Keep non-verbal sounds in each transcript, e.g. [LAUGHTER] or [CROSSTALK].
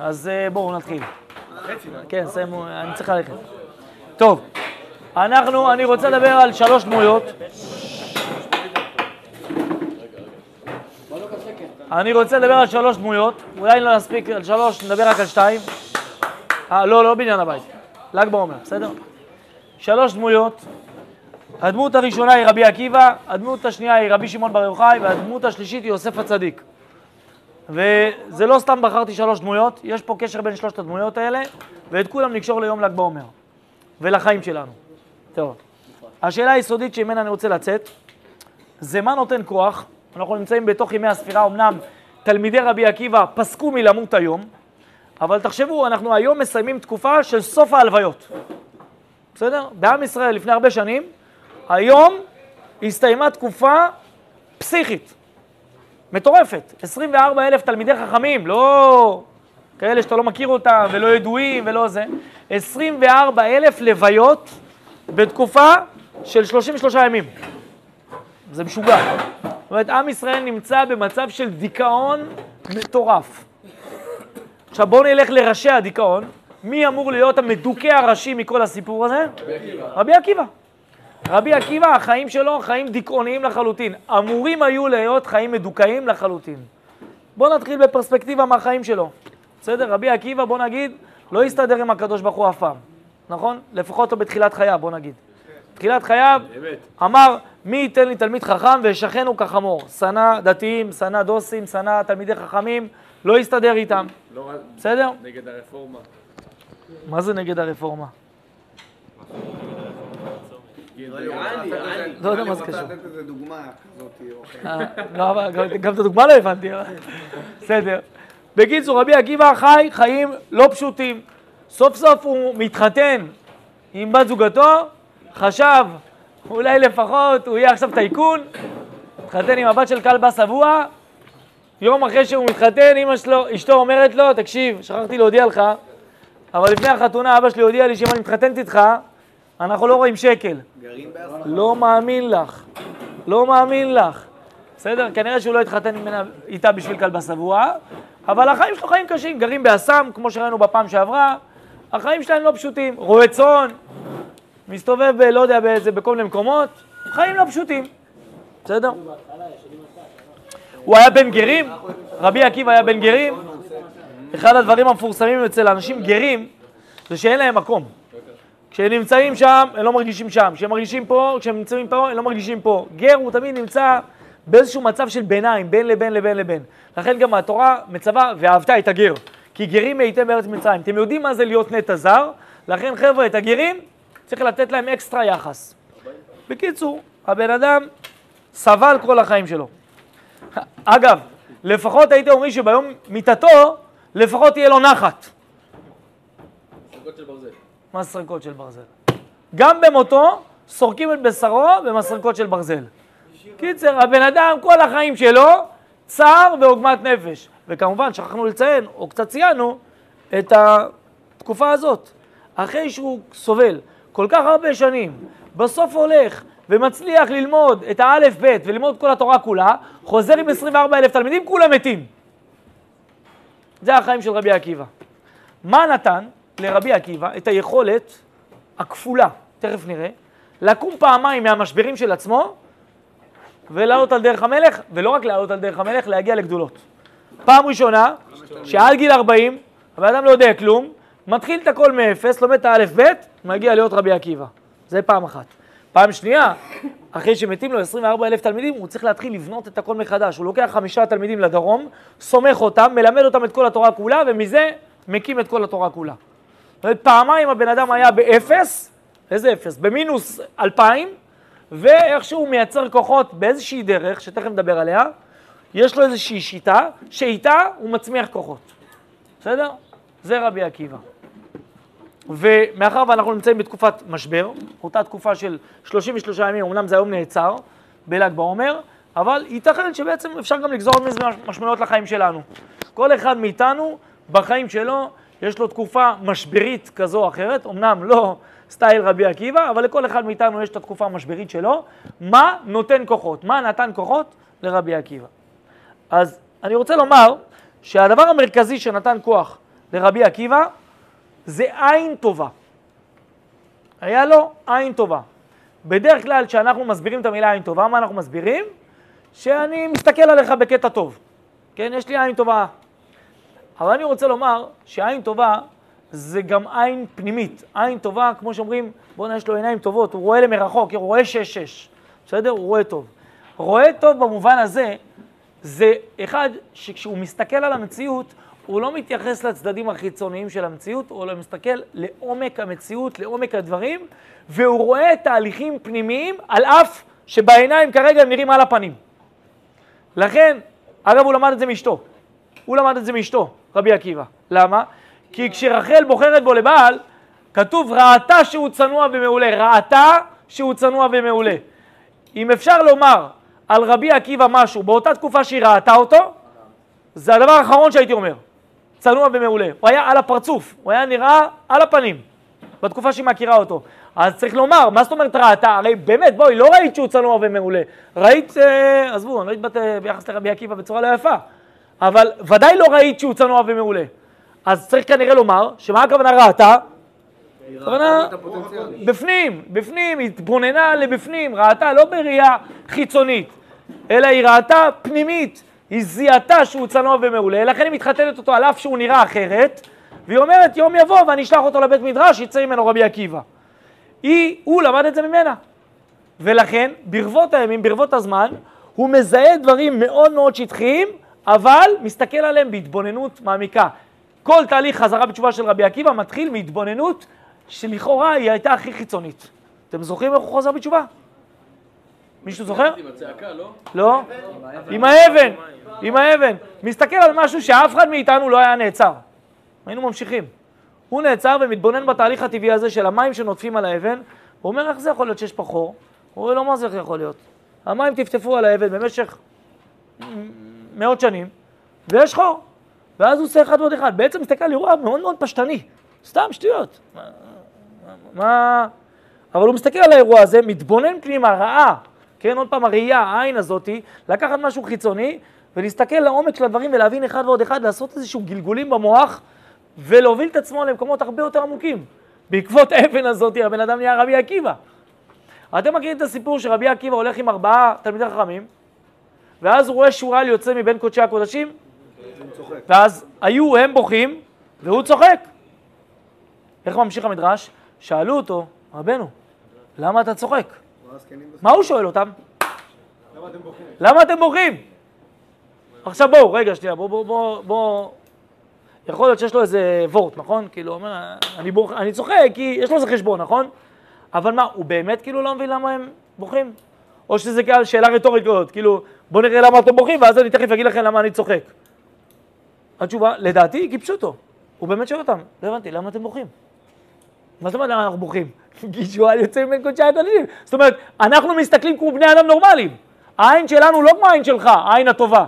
אז אה, בואו נתחיל. כן, סיימו, אני צריך ללכת. טוב, אנחנו, אני רוצה לדבר על שלוש דמויות. אני רוצה לדבר על שלוש דמויות, אולי לא נספיק על שלוש, נדבר רק על שתיים. אה, לא, לא בניין הבית, ל"ג בעומר, בסדר? שלוש דמויות. הדמות הראשונה היא רבי עקיבא, הדמות השנייה היא רבי שמעון בר יוחאי, והדמות השלישית היא יוסף הצדיק. וזה לא סתם בחרתי שלוש דמויות, יש פה קשר בין שלושת הדמויות האלה, ואת כולם נקשור ליום ל"ג בעומר, ולחיים שלנו. טוב, השאלה היסודית שממנה אני רוצה לצאת, זה מה נותן כוח, אנחנו נמצאים בתוך ימי הספירה, אמנם תלמידי רבי עקיבא פסקו מלמות היום, אבל תחשבו, אנחנו היום מסיימים תקופה של סוף ההלוויות, בסדר? בעם ישראל לפני הרבה שנים, היום הסתיימה תקופה פסיכית. מטורפת, 24 אלף תלמידי חכמים, לא כאלה שאתה לא מכיר אותם ולא ידועים ולא זה, 24 אלף לוויות בתקופה של 33 ימים. זה משוגע. זאת אומרת, עם ישראל נמצא במצב של דיכאון מטורף. עכשיו בואו נלך לראשי הדיכאון. מי אמור להיות המדוכא הראשי מכל הסיפור הזה? רבי עקיבא. רבי עקיבא. רבי עקיבא, החיים שלו חיים דיכאוניים לחלוטין. אמורים היו להיות חיים מדוכאים לחלוטין. בואו נתחיל בפרספקטיבה מהחיים שלו. בסדר? רבי עקיבא, בוא נגיד, לא הסתדר עם הקדוש ברוך הוא אף פעם, נכון? לפחות לא בתחילת חייו, בוא נגיד. בתחילת חייו אמר, מי ייתן לי תלמיד חכם וישכנו כחמור. שנא דתיים, שנא דוסים, שנא תלמידי חכמים, לא הסתדר איתם. לא בסדר? נגד הרפורמה. מה זה נגד הרפורמה? לא יודע מה זה קשור. לתת איזה דוגמה כזאת או אה, לא, גם- את הדוגמה לא הבנתי, בסדר. בקיצור, רבי עקיבא חי חיים לא פשוטים. סוף סוף הוא מתחתן עם בת זוגתו, חשב אולי לפחות הוא יהיה עכשיו טייקון, מתחתן עם הבת של כלבא שבוע, יום אחרי שהוא מתחתן, אמא שלו, אשתו אומרת לו, תקשיב, שכחתי להודיע לך, אבל לפני החתונה אבא שלי הודיע לי שאם אני מתחתנת איתך, אנחנו לא רואים שקל. לא מאמין לך, לא מאמין לך. בסדר? כנראה שהוא לא התחתן ממנה, איתה בשביל כלבה שבוע, אבל החיים שלו חיים קשים, גרים באסם, כמו שראינו בפעם שעברה, החיים שלהם לא פשוטים. רועה צאן, מסתובב ב... לא יודע באיזה, בכל מיני מקומות, חיים לא פשוטים. בסדר? הוא היה בן גרים, רבי עקיבא היה בן גרים. אחד הדברים המפורסמים אצל אנשים גרים, זה שאין להם מקום. כשהם נמצאים שם, הם לא מרגישים שם. כשהם מרגישים פה, כשהם נמצאים פה, הם לא מרגישים פה. גר הוא תמיד נמצא באיזשהו מצב של ביניים, בין לבין לבין לבין. לכן גם התורה מצווה, ואהבת את הגר. כי גרים הייתם בארץ מצרים. אתם יודעים מה זה להיות נטע זר? לכן חבר'ה, את הגרים צריך לתת להם אקסטרה יחס. בקיצור, הבן אדם סבל כל החיים שלו. אגב, לפחות הייתם אומרים שביום מיתתו, לפחות תהיה לו נחת. מסרקות של ברזל. גם במותו סורקים את בשרו במסרקות של ברזל. קיצר, הבן אדם כל החיים שלו צער ועוגמת נפש. וכמובן, שכחנו לציין, או קצת ציינו, את התקופה הזאת. אחרי שהוא סובל כל כך הרבה שנים, בסוף הולך ומצליח ללמוד את האלף-בית וללמוד כל התורה כולה, חוזר עם 24 אלף תלמידים, כולם מתים. זה החיים של רבי עקיבא. מה נתן לרבי עקיבא את היכולת הכפולה, תכף נראה, לקום פעמיים מהמשברים של עצמו ולעלות על דרך המלך, ולא רק לעלות על דרך המלך, להגיע לגדולות. פעם ראשונה, שעד גיל 40, הבן אדם לא יודע כלום, מתחיל את הכל מאפס, לומד את האלף-בית, מגיע להיות רבי עקיבא. זה פעם אחת. פעם שנייה, אחרי שמתים לו 24 אלף תלמידים, הוא צריך להתחיל לבנות את הכל מחדש. הוא לוקח חמישה תלמידים לדרום, סומך אותם, מלמד אותם את כל התורה כולה, ומזה מקים את כל התורה כולה. פעמיים הבן אדם היה באפס, איזה אפס? במינוס אלפיים, ואיכשהו מייצר כוחות באיזושהי דרך, שתכף נדבר עליה, יש לו איזושהי שיטה, שאיתה הוא מצמיח כוחות. בסדר? זה רבי עקיבא. ומאחר ואנחנו נמצאים בתקופת משבר, אותה תקופה של 33 ימים, אמנם זה היום נעצר, בל"ג בעומר, אבל ייתכן שבעצם אפשר גם לגזור מזה משמעויות לחיים שלנו. כל אחד מאיתנו, בחיים שלו, יש לו תקופה משברית כזו או אחרת, אמנם לא סטייל רבי עקיבא, אבל לכל אחד מאיתנו יש את התקופה המשברית שלו. מה נותן כוחות? מה נתן כוחות לרבי עקיבא? אז אני רוצה לומר שהדבר המרכזי שנתן כוח לרבי עקיבא זה עין טובה. היה לו עין טובה. בדרך כלל כשאנחנו מסבירים את המילה עין טובה, מה אנחנו מסבירים? שאני מסתכל עליך בקטע טוב. כן, יש לי עין טובה. אבל אני רוצה לומר שעין טובה זה גם עין פנימית. עין טובה, כמו שאומרים, בוא'נה, יש לו עיניים טובות, הוא רואה למרחוק, הוא רואה שש-שש. בסדר? הוא רואה טוב. רואה טוב במובן הזה, זה אחד שכשהוא מסתכל על המציאות, הוא לא מתייחס לצדדים החיצוניים של המציאות, הוא לא מסתכל לעומק המציאות, לעומק הדברים, והוא רואה תהליכים פנימיים, על אף שבעיניים כרגע הם נראים על הפנים. לכן, אגב, הוא למד את זה מאשתו. הוא למד את זה מאשתו, רבי עקיבא. למה? כי כשרחל בוחרת בו לבעל, כתוב ראתה שהוא צנוע ומעולה. ראתה שהוא צנוע ומעולה. אם אפשר לומר על רבי עקיבא משהו באותה תקופה שהיא ראתה אותו, זה הדבר האחרון שהייתי אומר. צנוע ומעולה. הוא היה על הפרצוף, הוא היה נראה על הפנים, בתקופה שהיא מכירה אותו. אז צריך לומר, מה זאת אומרת ראתה? הרי באמת, בואי, לא ראית שהוא צנוע ומעולה. ראית, אה, עזבו, אני לא התבטא ביחס לרבי עקיבא בצורה לא יפה, אבל ודאי לא ראית שהוא צנוע ומעולה. אז צריך כנראה לומר, שמה הכוונה ראתה? הכוונה בפנים, בפנים, היא התבוננה לבפנים, ראתה לא בראייה חיצונית, אלא היא ראתה פנימית, היא זיהתה שהוא צנוע ומעולה, לכן היא מתחתנת אותו על אף שהוא נראה אחרת, והיא אומרת יום יבוא ואני אשלח אותו לבית מדרש, יצא ממנו רבי עקיבא. היא, הוא למד את זה ממנה. ולכן, ברבות הימים, ברבות הזמן, הוא מזהה דברים מאוד מאוד שטחיים, אבל מסתכל עליהם בהתבוננות מעמיקה. כל תהליך חזרה בתשובה של רבי עקיבא מתחיל מהתבוננות שלכאורה היא הייתה הכי חיצונית. אתם זוכרים איך הוא חוזר בתשובה? מישהו זוכר? עם הצעקה, לא? לא? עם האבן, עם האבן. מסתכל על משהו שאף אחד מאיתנו לא היה נעצר. היינו ממשיכים. הוא נעצר ומתבונן בתהליך הטבעי הזה של המים שנוטפים על האבן, הוא אומר, איך זה יכול להיות שיש פה חור? הוא אומר לו, מה זה יכול להיות? המים טפטפו על האבן במשך מאות שנים, ויש חור. ואז הוא עושה אחד ועוד אחד. בעצם מסתכל על אירוע מאוד מאוד פשטני. סתם שטויות. מה, מה... אבל הוא מסתכל על האירוע הזה, מתבונן פנימה, ראה, כן, עוד פעם הראייה, העין הזאתי, לקחת משהו חיצוני ולהסתכל לעומק של הדברים ולהבין אחד ועוד אחד, לעשות איזשהו גלגולים במוח ולהוביל את עצמו למקומות הרבה יותר עמוקים. בעקבות האבן הזאת הבן אדם נהיה רבי עקיבא. אתם מכירים את הסיפור שרבי עקיבא הולך עם ארבעה תלמידי חכמים, ואז הוא רואה שועל יוצא מבין קודשי הקודשים, ואז היו הם בוכים, והוא צוחק. איך ממשיך המדרש? שאלו אותו, רבנו, למה אתה צוחק? מה הוא שואל אותם? למה אתם בוכים? עכשיו בואו, רגע, שנייה, בואו, בואו, בואו, בוא. יכול להיות שיש לו איזה וורט, נכון? כאילו, אומר, אני, בוח, אני צוחק כי יש לו איזה חשבון, נכון? אבל מה, הוא באמת כאילו לא מבין למה הם בוכים? או שזה שאלה רטורית כזאת, כאילו, בואו נראה למה אתם בוכים, ואז אני תכף אגיד לכם למה אני צוחק. התשובה, לדעתי, כי פשוטו. הוא באמת שואל אותם, לא הבנתי, למה אתם בוכים? מה זאת אומרת למה אנחנו בוכים? [LAUGHS] כי שועל יוצא מבין קודשי הקודשים. זאת אומרת, אנחנו מסתכלים כמו בני אדם נורמליים. העין שלנו לא כמו העין שלך, העין הטובה.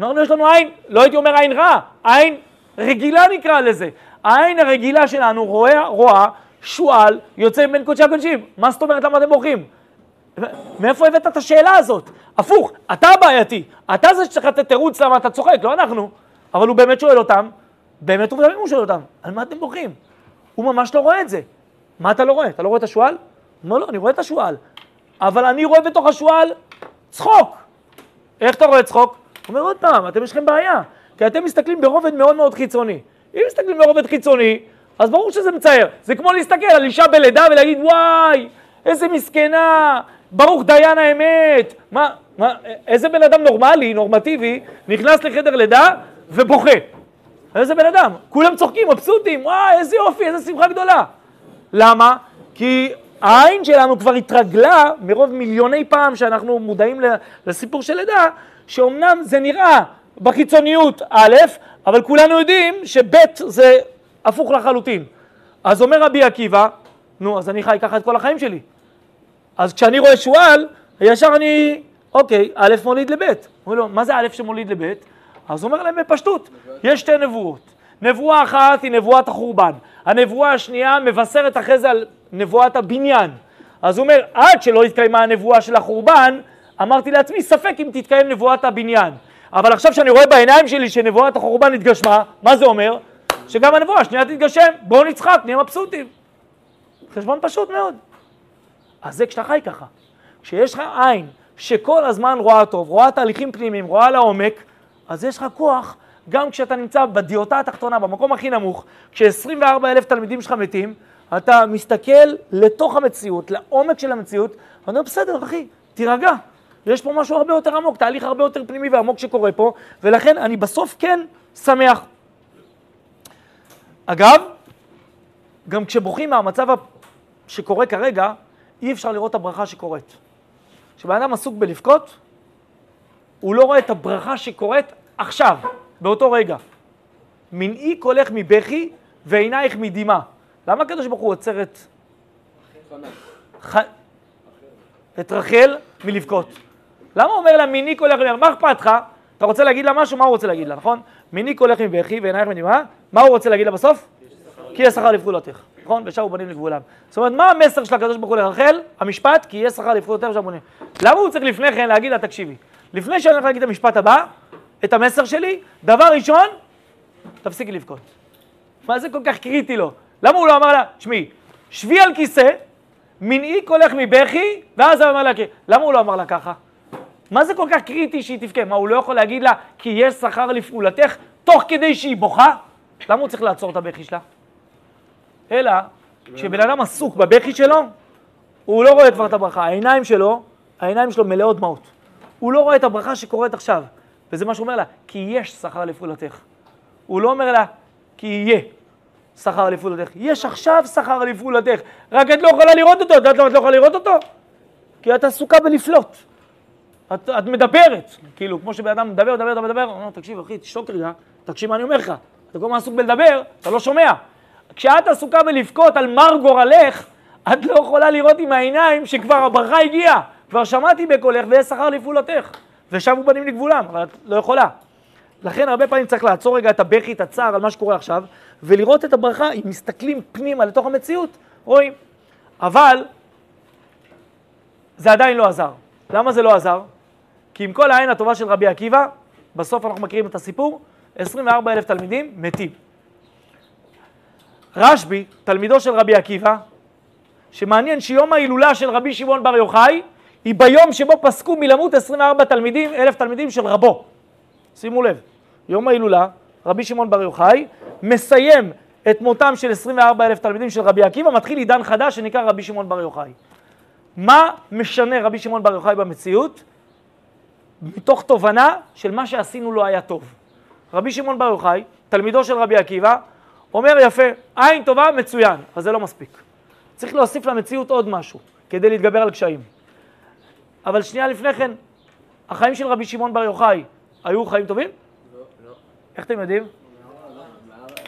אנחנו יש לנו עין, לא הייתי אומר עין רע, עין רגילה נקרא לזה. העין הרגילה שלנו רואה, רואה שועל יוצא מבין קודשי הקודשים. מה זאת אומרת למה אתם בוכים? מאיפה הבאת את השאלה הזאת? הפוך, אתה הבעייתי. אתה זה שצריך לתת תירוץ למה אתה צוחק, לא אנחנו. אבל הוא באמת שואל אותם, באמת ובתמים הוא שואל אותם, על מה אתם בוכים? הוא ממש לא רואה את זה. מה אתה לא רואה? אתה לא רואה את השועל? הוא אומר, לא, אני רואה את השועל. אבל אני רואה בתוך השועל צחוק. איך אתה רואה צחוק? הוא אומר, עוד פעם, אתם יש לכם בעיה. כי אתם מסתכלים ברובד מאוד מאוד חיצוני. אם מסתכלים ברובד חיצוני, אז ברור שזה מצער. זה כמו להסתכל על אישה בלידה ולהגיד, וואי, איזה מסכנה, ברוך דיין האמת. מה, מה, איזה בן אדם נורמלי, נורמטיבי, נכנס לחדר לידה ובוכה. איזה בן אדם? כולם צוחקים, מבסוטים, וואי, איזה יופי, איזה שמחה גדולה. למה? כי העין שלנו כבר התרגלה מרוב מיליוני פעם שאנחנו מודעים לסיפור של לידה, שאומנם זה נראה בחיצוניות א', אבל כולנו יודעים שב' זה הפוך לחלוטין. אז אומר רבי עקיבא, נו, אז אני חי ככה את כל החיים שלי. אז כשאני רואה שועל, ישר אני, אוקיי, א' מוליד לב'. אומר לו, מה זה א' שמוליד לב'? אז הוא אומר להם בפשטות, יש שתי נבואות. נבואה אחת היא נבואת החורבן. הנבואה השנייה מבשרת אחרי זה על נבואת הבניין. אז הוא אומר, עד שלא התקיימה הנבואה של החורבן, אמרתי לעצמי, ספק אם תתקיים נבואת הבניין. אבל עכשיו שאני רואה בעיניים שלי שנבואת החורבן התגשמה, מה זה אומר? שגם הנבואה השנייה תתגשם. בואו נצחק, נהיה מבסוטים. חשבון פשוט מאוד. אז זה כשאתה חי ככה. כשיש לך עין שכל הזמן רואה טוב, רואה תהליכים פנימיים, רואה לעומק, אז יש לך כוח גם כשאתה נמצא בדיוטה התחתונה, במקום הכי נמוך, כש-24 אלף תלמידים שלך מתים, אתה מסתכל לתוך המציאות, לעומק של המציאות, ואתה אומר, בסדר, אחי, תירגע. יש פה משהו הרבה יותר עמוק, תהליך הרבה יותר פנימי ועמוק שקורה פה, ולכן אני בסוף כן שמח. אגב, גם כשבוכים מהמצב שקורה כרגע, אי אפשר לראות את הברכה שקורית. כשבן אדם עסוק בלבכות, הוא לא רואה את הברכה שקורית עכשיו, באותו רגע. מנעי קולך מבכי ועינייך מדמעה. למה הקדוש ברוך הוא עוצר את... ח... את רחל מלבכות? למה הוא אומר לה מיני קולך מבכי? מה אכפת לך? אתה רוצה להגיד לה משהו? מה הוא רוצה להגיד לה, נכון? מיני קולך מבכי ועינייך מדמעה. מה הוא רוצה להגיד לה בסוף? כי יש שכר לפעולותיך, נכון? ושבו בנים לגבולם. זאת אומרת, מה המסר של הקדוש ברוך הוא לרחל? המשפט, כי יש שכר לפעולותיך ושבו בנים. למה הוא צריך לפני כן להגיד לה, תקשיבי, לפני שאני הולך להגיד את המשפט הבא, את המסר שלי, דבר ראשון, תפסיקי לבכות. מה זה כל כך קריטי לו? למה הוא לא אמר לה, תשמעי, שבי על כיסא, מנעי קולך מבכי, ואז הוא אמר לה, למה הוא לא אמר לה ככה? מה זה כל כך קריטי שהיא תבכה? מה, הוא לא יכול להגיד לה, כי יש שכר לפעולתך, תוך כדי שהיא בוכה? למה הוא צריך לעצור את הבכי שלה? אלא, כשבן אדם עסוק בבכי שלו, הוא לא רואה כבר את הברכה. העיניים שלו, העיניים שלו מלאות דמעות. הוא לא רואה את הברכה שקורית עכשיו. וזה מה שהוא אומר לה, כי יש שכר לפעולתך. הוא לא אומר לה, כי יהיה שכר לפעולתך. יש עכשיו שכר לפעולתך, רק את לא יכולה לראות אותו. את יודעת למה את לא יכולה לראות אותו? כי את עסוקה בלפלוט. את, את מדברת, כאילו, כמו שבן אדם מדבר, מדבר, מדבר, מדבר, אומר, תקשיב, אחי, תשתוק רגע, תקשיב מה אני אומר לך. אתה כל הזמן עסוק בלדבר, אתה לא שומע. כשאת עסוקה בלבכות על מר גורלך, את לא יכולה לראות עם העיניים שכבר הברכה הגיעה. כבר שמעתי בקולך ויש שכר לפעולתך. ושבו בנים לגבולם, אבל את לא יכולה. לכן הרבה פעמים צריך לעצור רגע את הבכי, את הצער על מה שקורה עכשיו, ולראות את הברכה, אם מסתכלים פנימה לתוך המציאות, רואים. אבל זה עדיין לא עזר. למה זה לא עזר? כי עם כל העין הטובה של רבי עקיבא, בסוף אנחנו מכירים את הסיפור, 24 אלף תלמידים מתים. רשב"י, תלמידו של רבי עקיבא, שמעניין שיום ההילולה של רבי שמעון בר יוחאי היא ביום שבו פסקו מלמות 24 תלמידים, אלף תלמידים של רבו. שימו לב, יום ההילולה, רבי שמעון בר יוחאי מסיים את מותם של 24 אלף תלמידים של רבי עקיבא, מתחיל עידן חדש שנקרא רבי שמעון בר יוחאי. מה משנה רבי שמעון בר יוחאי במציאות? מתוך תובנה של מה שעשינו לא היה טוב. רבי שמעון בר יוחאי, תלמידו של רבי עקיבא, אומר יפה, עין טובה, מצוין, אבל זה לא מספיק. צריך להוסיף למציאות עוד משהו כדי להתגבר על קשיים. אבל שנייה לפני כן, החיים של רבי שמעון בר יוחאי היו חיים טובים? לא, לא. איך אתם יודעים?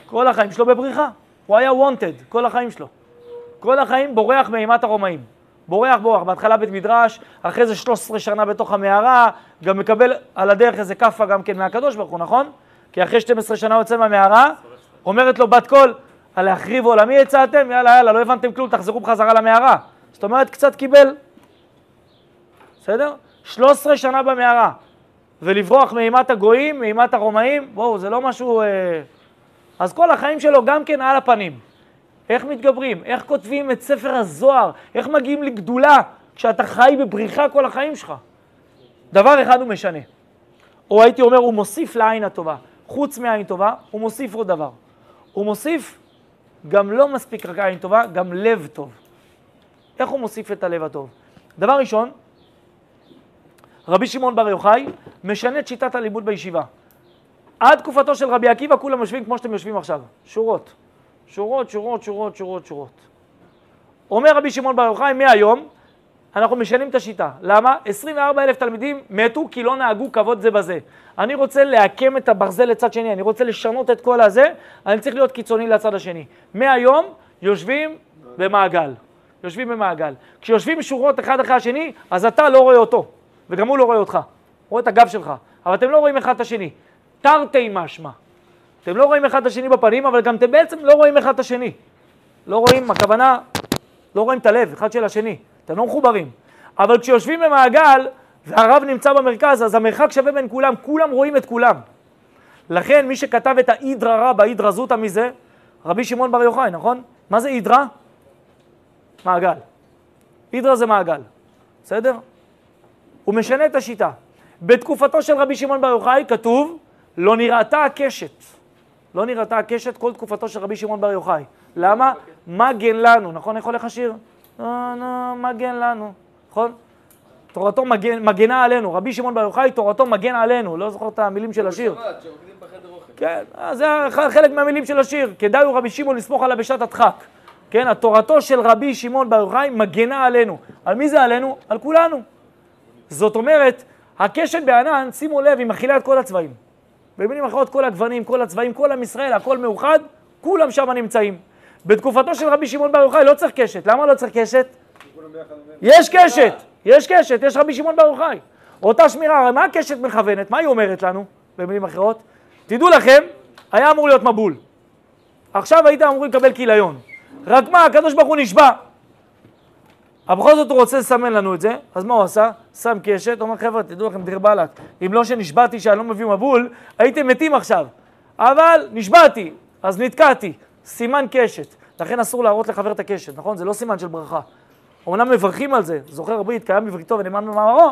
כל החיים שלו בבריחה. הוא היה wanted, כל החיים שלו. כל החיים בורח מאימת הרומאים. בורח, בורח, בהתחלה בית מדרש, אחרי זה 13 שנה בתוך המערה, גם מקבל על הדרך איזה כאפה גם כן מהקדוש ברוך הוא, נכון? כי אחרי 12 שנה יוצא מהמערה, אומרת לו בת קול, להחריב עולמי הצעתם? יאללה, יאללה, לא הבנתם כלום, תחזרו בחזרה למערה. זאת אומרת, קצת קיבל בסדר? 13 שנה במערה. ולברוח מאימת הגויים, מאימת הרומאים, בואו, זה לא משהו... אה... אז כל החיים שלו גם כן על הפנים. איך מתגברים? איך כותבים את ספר הזוהר? איך מגיעים לגדולה כשאתה חי בבריחה כל החיים שלך? דבר אחד הוא משנה. או הייתי אומר, הוא מוסיף לעין הטובה. חוץ מעין טובה, הוא מוסיף עוד דבר. הוא מוסיף גם לא מספיק רק עין טובה, גם לב טוב. איך הוא מוסיף את הלב הטוב? דבר ראשון, רבי שמעון בר יוחאי משנה את שיטת הלימוד בישיבה. עד תקופתו של רבי עקיבא כולם יושבים כמו שאתם יושבים עכשיו, שורות. שורות, שורות, שורות, שורות, שורות. אומר רבי שמעון בר יוחאי, מהיום אנחנו משנים את השיטה. למה? 24 אלף תלמידים מתו כי לא נהגו כבוד זה בזה. אני רוצה לעקם את הברזל לצד שני, אני רוצה לשנות את כל הזה, אני צריך להיות קיצוני לצד השני. מהיום יושבים במעגל. יושבים במעגל. כשיושבים שורות אחד אחרי השני, אז אתה לא רואה אותו. וגם הוא לא רואה אותך, הוא רואה את הגב שלך, אבל אתם לא רואים אחד את השני. תרתי משמע. אתם לא רואים אחד את השני בפנים, אבל גם אתם בעצם לא רואים אחד את השני. לא רואים, הכוונה, לא רואים את הלב אחד של השני. אתם לא מחוברים. אבל כשיושבים במעגל והרב נמצא במרכז, אז המרחק שווה בין כולם, כולם רואים את כולם. לכן מי שכתב את האידרא רבא, אידרא זוטא מזה? רבי שמעון בר יוחאי, נכון? מה זה אידרא? מעגל. אידרא זה מעגל, בסדר? הוא משנה את השיטה. בתקופתו של רבי שמעון בר יוחאי כתוב, לא נראתה הקשת. לא נראתה הקשת כל תקופתו של רבי שמעון בר יוחאי. למה? מגן לנו, נכון? איך הולך השיר? נו, נו, מגן לנו, נכון? תורתו מגן, מגנה עלינו. רבי שמעון בר יוחאי, תורתו מגן עלינו. לא זוכר את המילים של השיר. כן, אז זה חלק מהמילים של השיר. כדאי הוא רבי שמעון לסמוך עליו בשעת הדחק. כן, התורתו של רבי שמעון בר יוחאי מגנה עלינו. על מי זה עלינו? על כולנו. זאת אומרת, הקשת בענן, שימו לב, היא מכילה את כל הצבעים. במילים אחרות, כל הגוונים, כל הצבעים, כל עם ישראל, הכל מאוחד, כולם שם נמצאים. בתקופתו של רבי שמעון בר יוחאי לא צריך קשת. למה לא צריך קשת? יש קשת, יש קשת, יש רבי שמעון בר יוחאי. אותה שמירה, הרי מה הקשת מכוונת? מה היא אומרת לנו, במילים אחרות? תדעו לכם, היה אמור להיות מבול. עכשיו הייתם אמורים לקבל כיליון. רק מה, הקדוש ברוך הוא נשבע. אבל בכל זאת הוא רוצה לסמן לנו את זה, אז מה הוא עשה? שם קשת, אומר חבר'ה, תדעו לכם, דיר באלק, אם לא שנשבעתי שאני לא מביא מבול, הייתם מתים עכשיו. אבל נשבעתי, אז נתקעתי, סימן קשת. לכן אסור להראות לחבר את הקשת, נכון? זה לא סימן של ברכה. אמנם מברכים על זה, זוכר ברית, קיים בבריתו ונאמן במאמרו,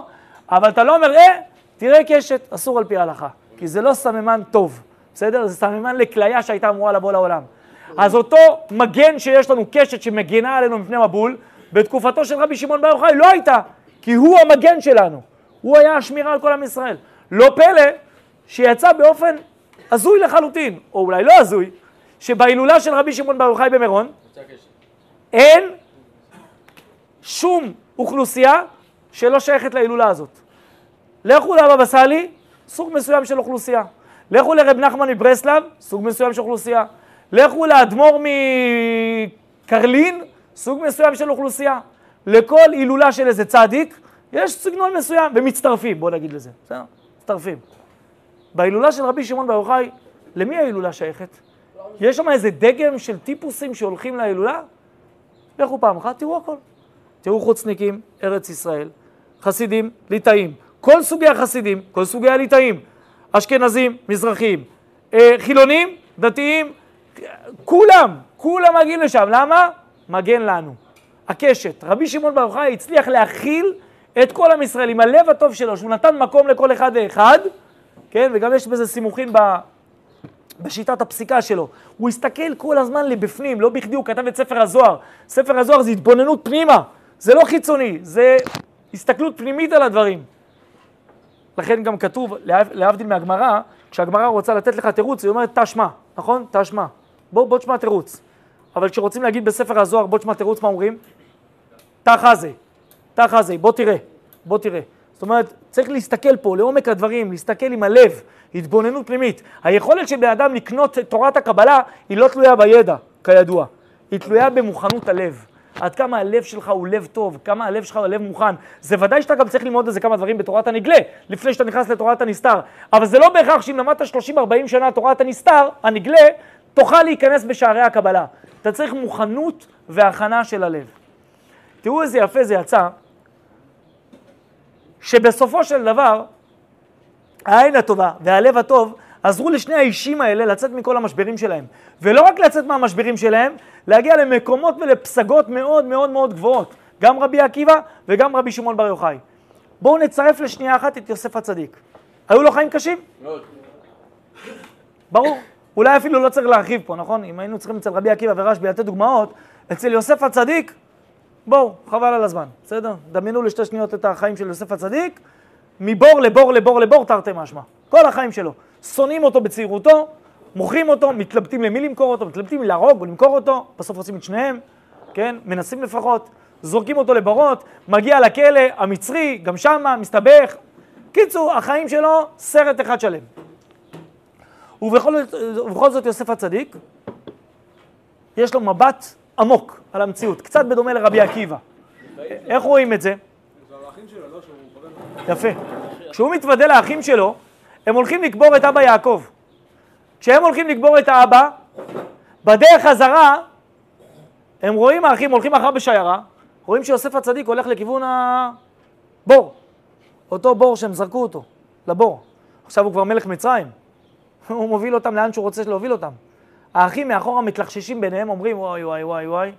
אבל אתה לא אומר, אה, תראה קשת, אסור על פי ההלכה. כי זה לא סממן טוב, בסדר? זה סממן לכליה שהייתה אמורה לבוא לעולם. אז אותו מגן שיש לנו, קשת שמגנה עלינו מפני מבול, בתקופתו של רבי שמעון בר יוחאי לא הייתה, כי הוא המגן שלנו. הוא היה השמירה על כל עם ישראל. לא פלא שיצא באופן הזוי לחלוטין, או אולי לא הזוי, שבהילולה של רבי שמעון בר יוחאי במירון. אין שום אוכלוסייה שלא שייכת להילולה הזאת. לכו לבבא סאלי, סוג מסוים של אוכלוסייה. לכו לרב נחמן מברסלב, סוג מסוים של אוכלוסייה. לכו לאדמו"ר מקרלין, סוג מסוים של אוכלוסייה. לכל הילולה של איזה צדיק, יש סגנון מסוים, ומצטרפים, בואו נגיד לזה, בסדר? מצטרפים. בהילולה של רבי שמעון בר יוחאי, למי ההילולה שייכת? יש שם איזה דגם של טיפוסים שהולכים להילולה? לכו פעם אחת, תראו הכל. תראו חוצניקים, ארץ ישראל, חסידים, ליטאים, כל סוגי החסידים, כל סוגי הליטאים, אשכנזים, מזרחים, אה, חילונים, דתיים, כולם, כולם מגיעים לשם. למה? מגן לנו. הקשת. רבי שמעון בר יוחאי הצליח להכיל את כל עם ישראל עם הלב הטוב שלו, שהוא נתן מקום לכל אחד ואחד, כן, וגם יש בזה סימוכים ב... בשיטת הפסיקה שלו. הוא הסתכל כל הזמן לבפנים, לא בכדי הוא כתב את ספר הזוהר. ספר הזוהר זה התבוננות פנימה, זה לא חיצוני, זה הסתכלות פנימית על הדברים. לכן גם כתוב, להב- להבדיל מהגמרא, כשהגמרא רוצה לתת לך תירוץ, היא אומרת תשמע, נכון? תשמע. בוא, בוא תשמע תירוץ. אבל כשרוצים להגיד בספר הזוהר, בוא תשמע תירוץ, מה אומרים? תחזה, תחזה, בוא תראה, בוא תראה. זאת אומרת, צריך להסתכל פה לעומק הדברים, להסתכל עם הלב, התבוננות פנימית. היכולת של בן אדם לקנות את תורת הקבלה היא לא תלויה בידע, כידוע. היא תלויה במוכנות הלב. עד כמה הלב שלך הוא לב טוב, כמה הלב שלך הוא לב מוכן. זה ודאי שאתה גם צריך ללמוד איזה כמה דברים בתורת הנגלה, לפני שאתה נכנס לתורת הנסתר. אבל זה לא בהכרח שאם למדת 30-40 שנה תורת הנסתר, הנגלה, תוכל להיכנס בשערי הקבלה. אתה צריך מוכנות והכנה של הלב. תראו איזה יפה זה יצא, שבסופו של דבר, העין הטובה והלב הטוב עזרו לשני האישים האלה לצאת מכל המשברים שלהם. ולא רק לצאת מהמשברים שלהם, להגיע למקומות ולפסגות מאוד מאוד מאוד גבוהות. גם רבי עקיבא וגם רבי שמעון בר יוחאי. בואו נצרף לשנייה אחת את יוסף הצדיק. היו לו חיים קשים? מאוד. ברור. אולי אפילו לא צריך להרחיב פה, נכון? אם היינו צריכים אצל רבי עקיבא ורשב"י לתת דוגמאות, אצל יוסף הצדיק, בואו, חבל על הזמן, בסדר? דמיינו לשתי שניות את החיים של יוסף הצדיק, מבור לבור לבור לבור תרתי משמע. כל החיים שלו. שונאים אותו בצעירותו, מוכרים אותו, מתלבטים למי למכור אותו, מתלבטים להרוג או למכור אותו, בסוף רוצים את שניהם, כן? מנסים לפחות, זורקים אותו לברות, מגיע לכלא המצרי, גם שמה, מסתבך. קיצור, החיים שלו, סרט אחד שלם. ובכל, ובכל זאת יוסף הצדיק, יש לו מבט עמוק על המציאות, קצת בדומה לרבי עקיבא. איך רואים את זה? יפה. כשהוא מתוודה לאחים שלו, הם הולכים לקבור את אבא יעקב. כשהם הולכים לקבור את האבא, בדרך חזרה, הם רואים האחים הולכים אחריו בשיירה, רואים שיוסף הצדיק הולך לכיוון הבור. אותו בור שהם זרקו אותו, לבור. עכשיו הוא כבר מלך מצרים. [LAUGHS] הוא מוביל אותם לאן שהוא רוצה להוביל אותם. האחים מאחורה מתלחששים ביניהם, אומרים, וואי, וואי, וואי, וואי,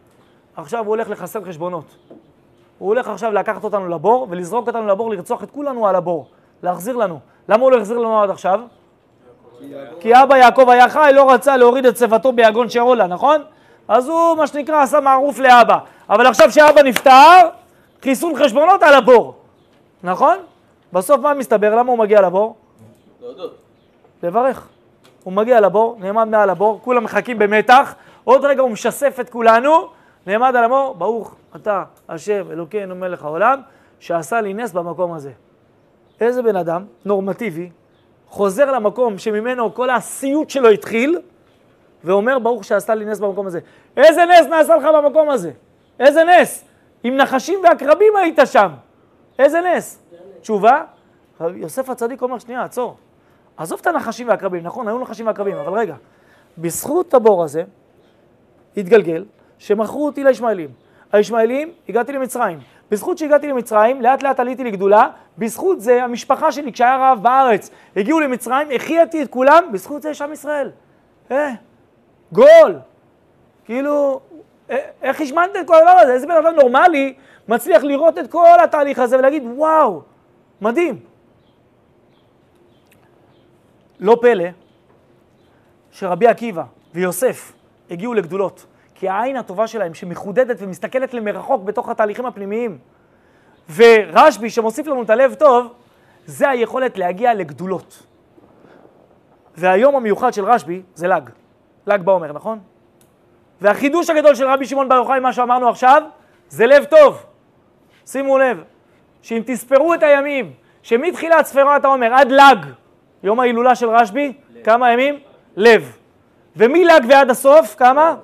עכשיו הוא הולך לחסל חשבונות. הוא הולך עכשיו לקחת אותנו לבור ולזרוק אותנו לבור, לרצוח את כולנו על הבור, להחזיר לנו. למה הוא לא החזיר לנו עד עכשיו? כי אבא יעקב היה חי, לא רצה להוריד את צוותו ביגון שאולה, נכון? אז הוא, מה שנקרא, עשה מערוף לאבא. אבל עכשיו שאבא נפטר, חיסול חשבונות על הבור, נכון? בסוף מה מסתבר? למה הוא מגיע לבור? לברך. הוא מגיע לבור, נעמד מעל הבור, כולם מחכים במתח, עוד רגע הוא משסף את כולנו, נעמד על הבור, ברוך אתה השם אלוקינו מלך העולם, שעשה לי נס במקום הזה. איזה בן אדם נורמטיבי חוזר למקום שממנו כל הסיוט שלו התחיל, ואומר ברוך שעשה לי נס במקום הזה. איזה נס נעשה לך במקום הזה? איזה נס? עם נחשים ועקרבים היית שם. איזה נס? תשובה, יוסף הצדיק אומר, שנייה, עצור. עזוב את הנחשים והעקרבים, נכון, היו נחשים ועקרבים, אבל רגע, בזכות הבור הזה התגלגל שמכרו אותי לישמעאלים. הישמעאלים, הגעתי למצרים. בזכות שהגעתי למצרים, לאט לאט עליתי לגדולה, בזכות זה המשפחה שלי, כשהיה רעב בארץ, הגיעו למצרים, החייתי את כולם, בזכות זה יש עם ישראל. אה, גול. כאילו, אה, איך השמנת את כל הדבר הזה? איזה בן אדם נורמלי מצליח לראות את כל התהליך הזה ולהגיד, וואו, מדהים. לא פלא שרבי עקיבא ויוסף הגיעו לגדולות, כי העין הטובה שלהם שמחודדת ומסתכלת למרחוק בתוך התהליכים הפנימיים, ורשב"י שמוסיף לנו את הלב טוב, זה היכולת להגיע לגדולות. והיום המיוחד של רשב"י זה ל"ג, ל"ג בעומר, נכון? והחידוש הגדול של רבי שמעון בר יוחאי, מה שאמרנו עכשיו, זה לב טוב. שימו לב, שאם תספרו את הימים, שמתחילת ספירת העומר עד ל"ג, יום ההילולה של רשב"י, כמה ימים? לב. ומל"ג ועד הסוף, כמה?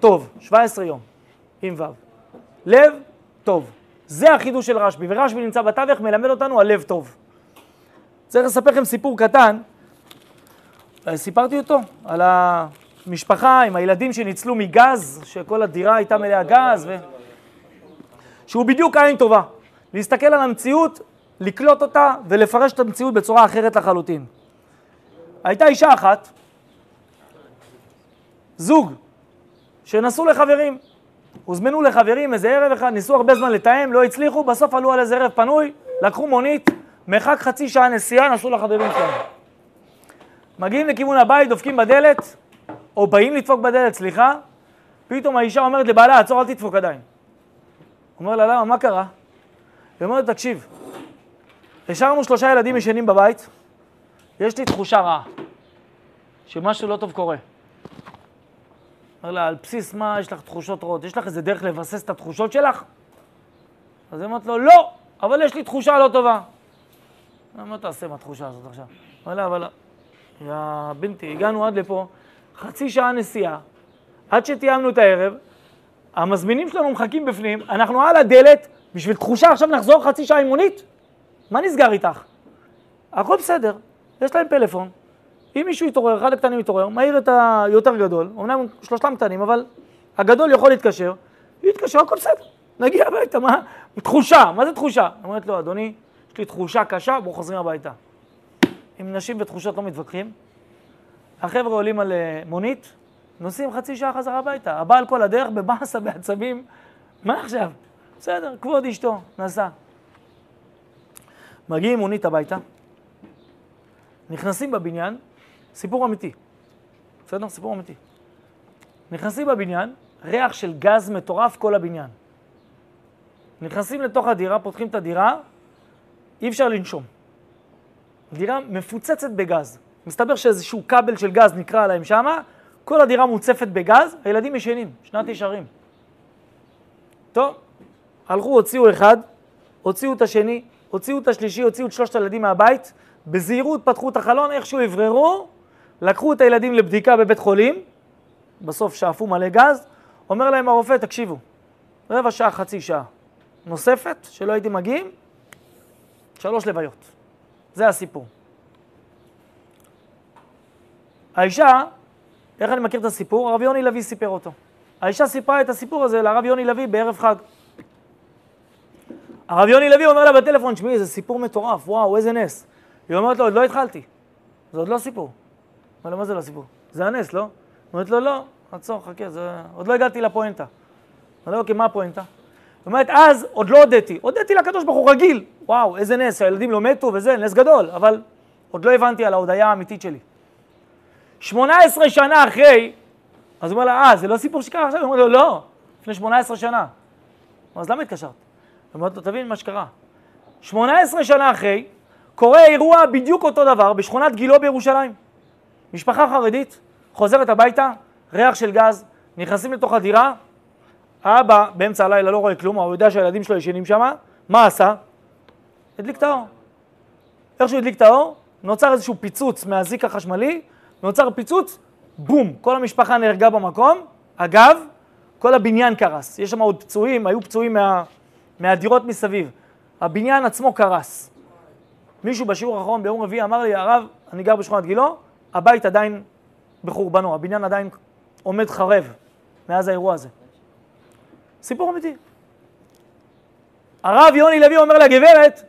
טוב, 17 יום, עם ו'. לב, טוב. זה החידוש של רשב"י, ורשב"י נמצא בתווך, מלמד אותנו על לב טוב. צריך לספר לכם סיפור קטן, אה, סיפרתי אותו, על המשפחה עם הילדים שניצלו מגז, שכל הדירה הייתה מלאה גז, ו... שהוא בדיוק עין טובה. להסתכל על המציאות, לקלוט אותה ולפרש את המציאות בצורה אחרת לחלוטין. הייתה אישה אחת, זוג, שנסעו לחברים. הוזמנו לחברים איזה ערב אחד, ניסו הרבה זמן לתאם, לא הצליחו, בסוף עלו על איזה ערב פנוי, לקחו מונית, מרחק חצי שעה נסיעה, נסעו לחברים שלהם. מגיעים לכיוון הבית, דופקים בדלת, או באים לדפוק בדלת, סליחה, פתאום האישה אומרת לבעלה, עצור, אל תדפוק עדיין. אומר לה, למה, מה קרה? היא אומרת, תקשיב, השארנו שלושה ילדים ישנים בבית, יש לי תחושה רעה, שמשהו לא טוב קורה. אומר לה, על בסיס מה יש לך תחושות רעות? יש לך איזה דרך לבסס את התחושות שלך? אז היא אומרת לו, לא, אבל יש לי תחושה לא טובה. מה תעשה עם התחושה הזאת עכשיו? אומר לה, אבל, יא בנתי, הגענו עד לפה, חצי שעה נסיעה, עד שתיאמנו את הערב, המזמינים שלנו מחכים בפנים, אנחנו על הדלת, בשביל תחושה עכשיו נחזור חצי שעה עם מונית? מה נסגר איתך? הכל בסדר, יש להם פלאפון, אם מישהו יתעורר, אחד הקטנים יתעורר, מעיר את היותר גדול, אמנם שלושתם קטנים, אבל הגדול יכול להתקשר, יתקשר, הכל בסדר, נגיע הביתה, מה? תחושה, מה זה תחושה? אומרת לו, אדוני, יש לי תחושה קשה, בואו חוזרים הביתה. עם נשים ותחושות לא מתווכחים. החבר'ה עולים על אה, מונית, נוסעים חצי שעה חזרה הביתה. הבעל כל הדרך בבאסה, בעצבים, מה עכשיו? בסדר, כבוד אשתו, נסע. מגיעים מונית הביתה, נכנסים בבניין, סיפור אמיתי. בסדר? סיפור אמיתי. נכנסים בבניין, ריח של גז מטורף כל הבניין. נכנסים לתוך הדירה, פותחים את הדירה, אי אפשר לנשום. דירה מפוצצת בגז. מסתבר שאיזשהו כבל של גז נקרא עליהם שמה, כל הדירה מוצפת בגז, הילדים ישנים, שנת ישרים. טוב, הלכו, הוציאו אחד, הוציאו את השני, הוציאו את השלישי, הוציאו את שלושת הילדים מהבית, בזהירות פתחו את החלון, איכשהו אווררו, לקחו את הילדים לבדיקה בבית חולים, בסוף שאפו מלא גז, אומר להם הרופא, תקשיבו, רבע שעה, חצי שעה נוספת, שלא הייתם מגיעים, שלוש לוויות. זה הסיפור. האישה, איך אני מכיר את הסיפור? הרב יוני לוי סיפר אותו. האישה סיפרה את הסיפור הזה לרב יוני לוי בערב חג. הרב יוני לוי אומר לה בטלפון, שמעי, זה סיפור מטורף, וואו, איזה נס. היא אומרת לו, עוד לא התחלתי, זה עוד לא סיפור. אומר לה, מה זה לא סיפור? זה הנס, לא? אומרת לו, לא, עצור, חכה, זה... עוד לא הגעתי לפואנטה. אומר לו, אוקיי, מה הפואנטה? אומרת, אז עוד לא הודיתי. הודיתי לקדוש ברוך הוא רגיל. וואו, איזה נס, הילדים לא מתו וזה, נס גדול, אבל עוד לא הבנתי על ההודיה האמיתית שלי. 18 שנה אחרי, אז הוא אומר לה, אה, זה לא סיפור שקרה עכשיו? הוא אומר לו, לא, לפני 18 שנה. אז למה התקשרת? היא אומרת לו, תבין מה שקרה. 18 שנה אחרי, קורה אירוע בדיוק אותו דבר בשכונת גילה בירושלים. משפחה חרדית חוזרת הביתה, ריח של גז, נכנסים לתוך הדירה, האבא באמצע הלילה לא רואה כלום, הוא יודע שהילדים שלו ישנים שם, מה עשה? הדליק את האור. איך שהוא הדליק את האור, נוצר איזשהו פיצוץ מהזיק החשמלי, נוצר פיצוץ, בום, כל המשפחה נהרגה במקום. אגב, כל הבניין קרס. יש שם עוד פצועים, היו פצועים מה, מהדירות מסביב. הבניין עצמו קרס. מישהו בשיעור האחרון ביום רביעי אמר לי, הרב, אני גר בשכונת גילו, הבית עדיין בחורבנו, הבניין עדיין עומד חרב מאז האירוע הזה. סיפור אמיתי. הרב יוני לוי אומר לגברת,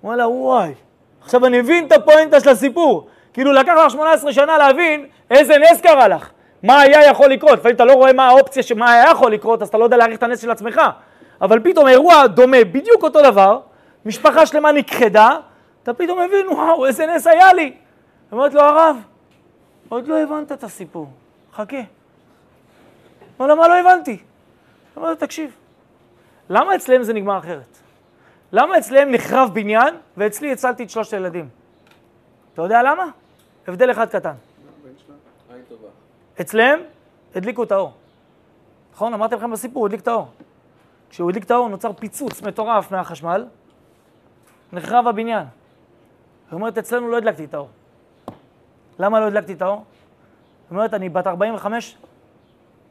הוא אומר לה, וואי, עכשיו אני מבין את הפואנטה של הסיפור. כאילו לקח לך 18 שנה להבין איזה נס קרה לך, מה היה יכול לקרות. לפעמים אתה לא רואה מה האופציה, מה היה יכול לקרות, אז אתה לא יודע להעריך את הנס של עצמך. אבל פתאום אירוע דומה, בדיוק אותו דבר, משפחה שלמה נכחדה, אתה פתאום מבין, וואו, איזה נס היה לי. אומרת לו, הרב, עוד לא הבנת את הסיפור, חכה. אומר לו, מה לא הבנתי? אומר לו, תקשיב, למה אצלם זה נגמר אחרת? למה אצלם נחרב בניין ואצלי הצלתי את שלושת הילדים? אתה יודע למה? הבדל אחד קטן. אצלם הדליקו את האור. נכון? אמרתי לכם בסיפור, הוא הדליק את האור. כשהוא הדליק את האור נוצר פיצוץ מטורף מהחשמל, נחרב הבניין. היא אומרת, אצלנו לא הדלקתי את האור. למה לא הדלקתי את האור? היא אומרת, אני בת 45,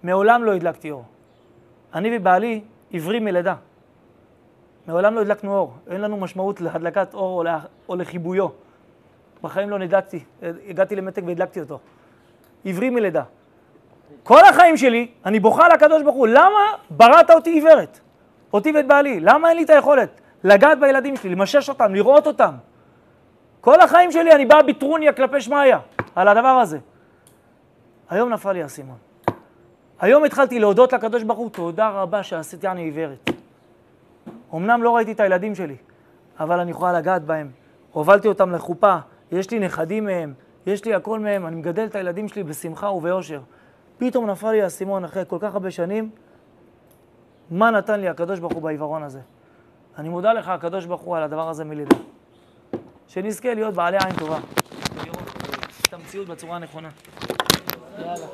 מעולם לא הדלקתי אור. אני ובעלי עיוורים מלידה. מעולם לא הדלקנו אור. אין לנו משמעות להדלקת אור או, לה, או לחיבויו. בחיים לא נדלקתי, הגעתי למתק והדלקתי אותו. עברי מלידה. כל החיים שלי, אני בוכה לקדוש ברוך הוא, למה בראת אותי עיוורת? אותי ואת בעלי. למה אין לי את היכולת לגעת בילדים שלי, למשש אותם, לראות אותם? כל החיים שלי אני בא בטרוניה כלפי שמעיה על הדבר הזה. היום נפל לי האסימון. היום התחלתי להודות לקדוש ברוך הוא, תודה רבה שעשיתי אני עיוורת. אמנם לא ראיתי את הילדים שלי, אבל אני יכולה לגעת בהם. הובלתי אותם לחופה, יש לי נכדים מהם, יש לי הכל מהם, אני מגדל את הילדים שלי בשמחה וביושר. פתאום נפל לי האסימון אחרי כל כך הרבה שנים, מה נתן לי הקדוש ברוך הוא בעיוורון הזה. אני מודה לך, הקדוש ברוך הוא, על הדבר הזה מלידה. שנזכה להיות בעלי עין טובה. המציאות בצורה הנכונה. יאללה.